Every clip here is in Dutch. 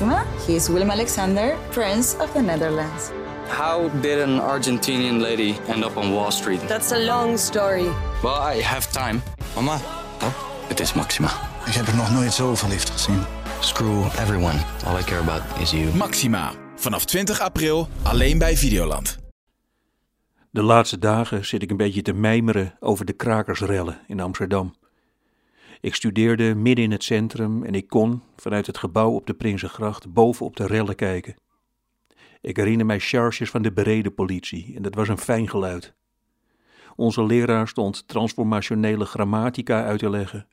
Maxima. He is Willem Alexander, Prince of the Netherlands. How did an Argentinian lady end up on Wall Street? That's a long story. Well, I have time. Mama, Het is Maxima. ik heb er nog nooit zo verliefd gezien. Screw everyone. All I care about is you. Maxima. Vanaf 20 april alleen bij Videoland. De laatste dagen zit ik een beetje te mijmeren over de krakersrellen in Amsterdam. Ik studeerde midden in het centrum en ik kon vanuit het gebouw op de Prinsengracht boven op de rellen kijken. Ik herinner mij charges van de bereden politie en dat was een fijn geluid. Onze leraar stond transformationele grammatica uit te leggen.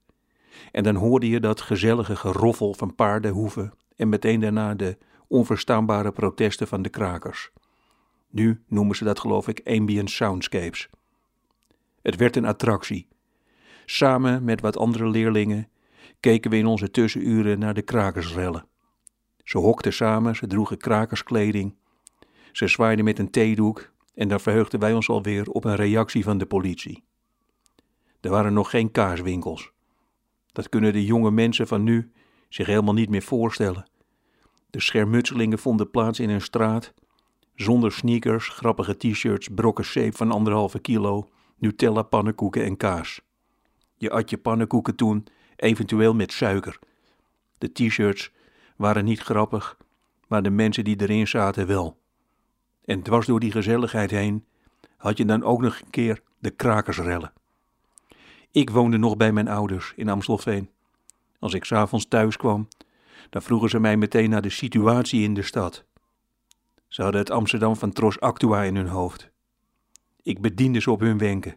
En dan hoorde je dat gezellige geroffel van paardenhoeven en meteen daarna de onverstaanbare protesten van de krakers. Nu noemen ze dat geloof ik ambient soundscapes. Het werd een attractie. Samen met wat andere leerlingen keken we in onze tussenuren naar de krakersrellen. Ze hokten samen, ze droegen krakerskleding. Ze zwaaiden met een theedoek en dan verheugden wij ons alweer op een reactie van de politie. Er waren nog geen kaaswinkels. Dat kunnen de jonge mensen van nu zich helemaal niet meer voorstellen. De schermutselingen vonden plaats in een straat, zonder sneakers, grappige t-shirts, brokken zeep van anderhalve kilo, Nutella pannenkoeken en kaas. Je at je pannenkoeken toen eventueel met suiker. De t-shirts waren niet grappig, maar de mensen die erin zaten wel. En dwars door die gezelligheid heen had je dan ook nog een keer de krakersrellen. Ik woonde nog bij mijn ouders in Amstelveen. Als ik s'avonds thuis kwam, dan vroegen ze mij meteen naar de situatie in de stad. Ze hadden het Amsterdam van Tros Actua in hun hoofd. Ik bediende ze op hun wenken.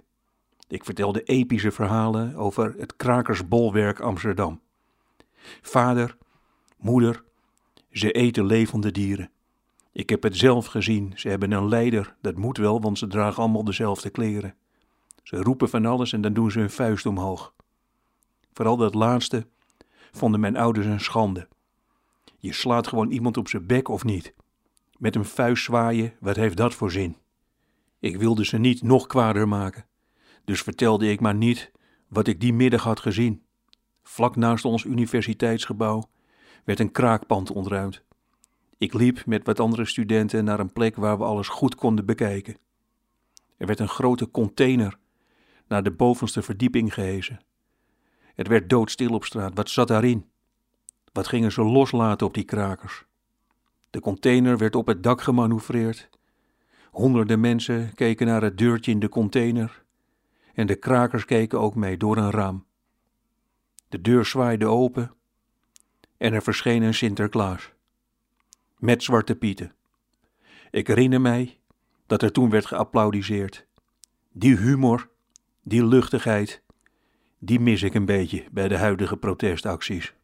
Ik vertelde epische verhalen over het krakersbolwerk Amsterdam. Vader, moeder, ze eten levende dieren. Ik heb het zelf gezien. Ze hebben een leider. Dat moet wel, want ze dragen allemaal dezelfde kleren. Ze roepen van alles en dan doen ze hun vuist omhoog. Vooral dat laatste vonden mijn ouders een schande. Je slaat gewoon iemand op zijn bek of niet. Met een vuist zwaaien, wat heeft dat voor zin? Ik wilde ze niet nog kwader maken. Dus vertelde ik maar niet wat ik die middag had gezien. Vlak naast ons universiteitsgebouw werd een kraakpand ontruimd. Ik liep met wat andere studenten naar een plek waar we alles goed konden bekijken. Er werd een grote container naar de bovenste verdieping gehezen. Het werd doodstil op straat. Wat zat daarin? Wat gingen ze loslaten op die krakers? De container werd op het dak gemanoeuvreerd. Honderden mensen keken naar het deurtje in de container. En de krakers keken ook mee door een raam. De deur zwaaide open en er verscheen een Sinterklaas. Met zwarte pieten. Ik herinner mij dat er toen werd geapplaudiseerd. Die humor, die luchtigheid, die mis ik een beetje bij de huidige protestacties.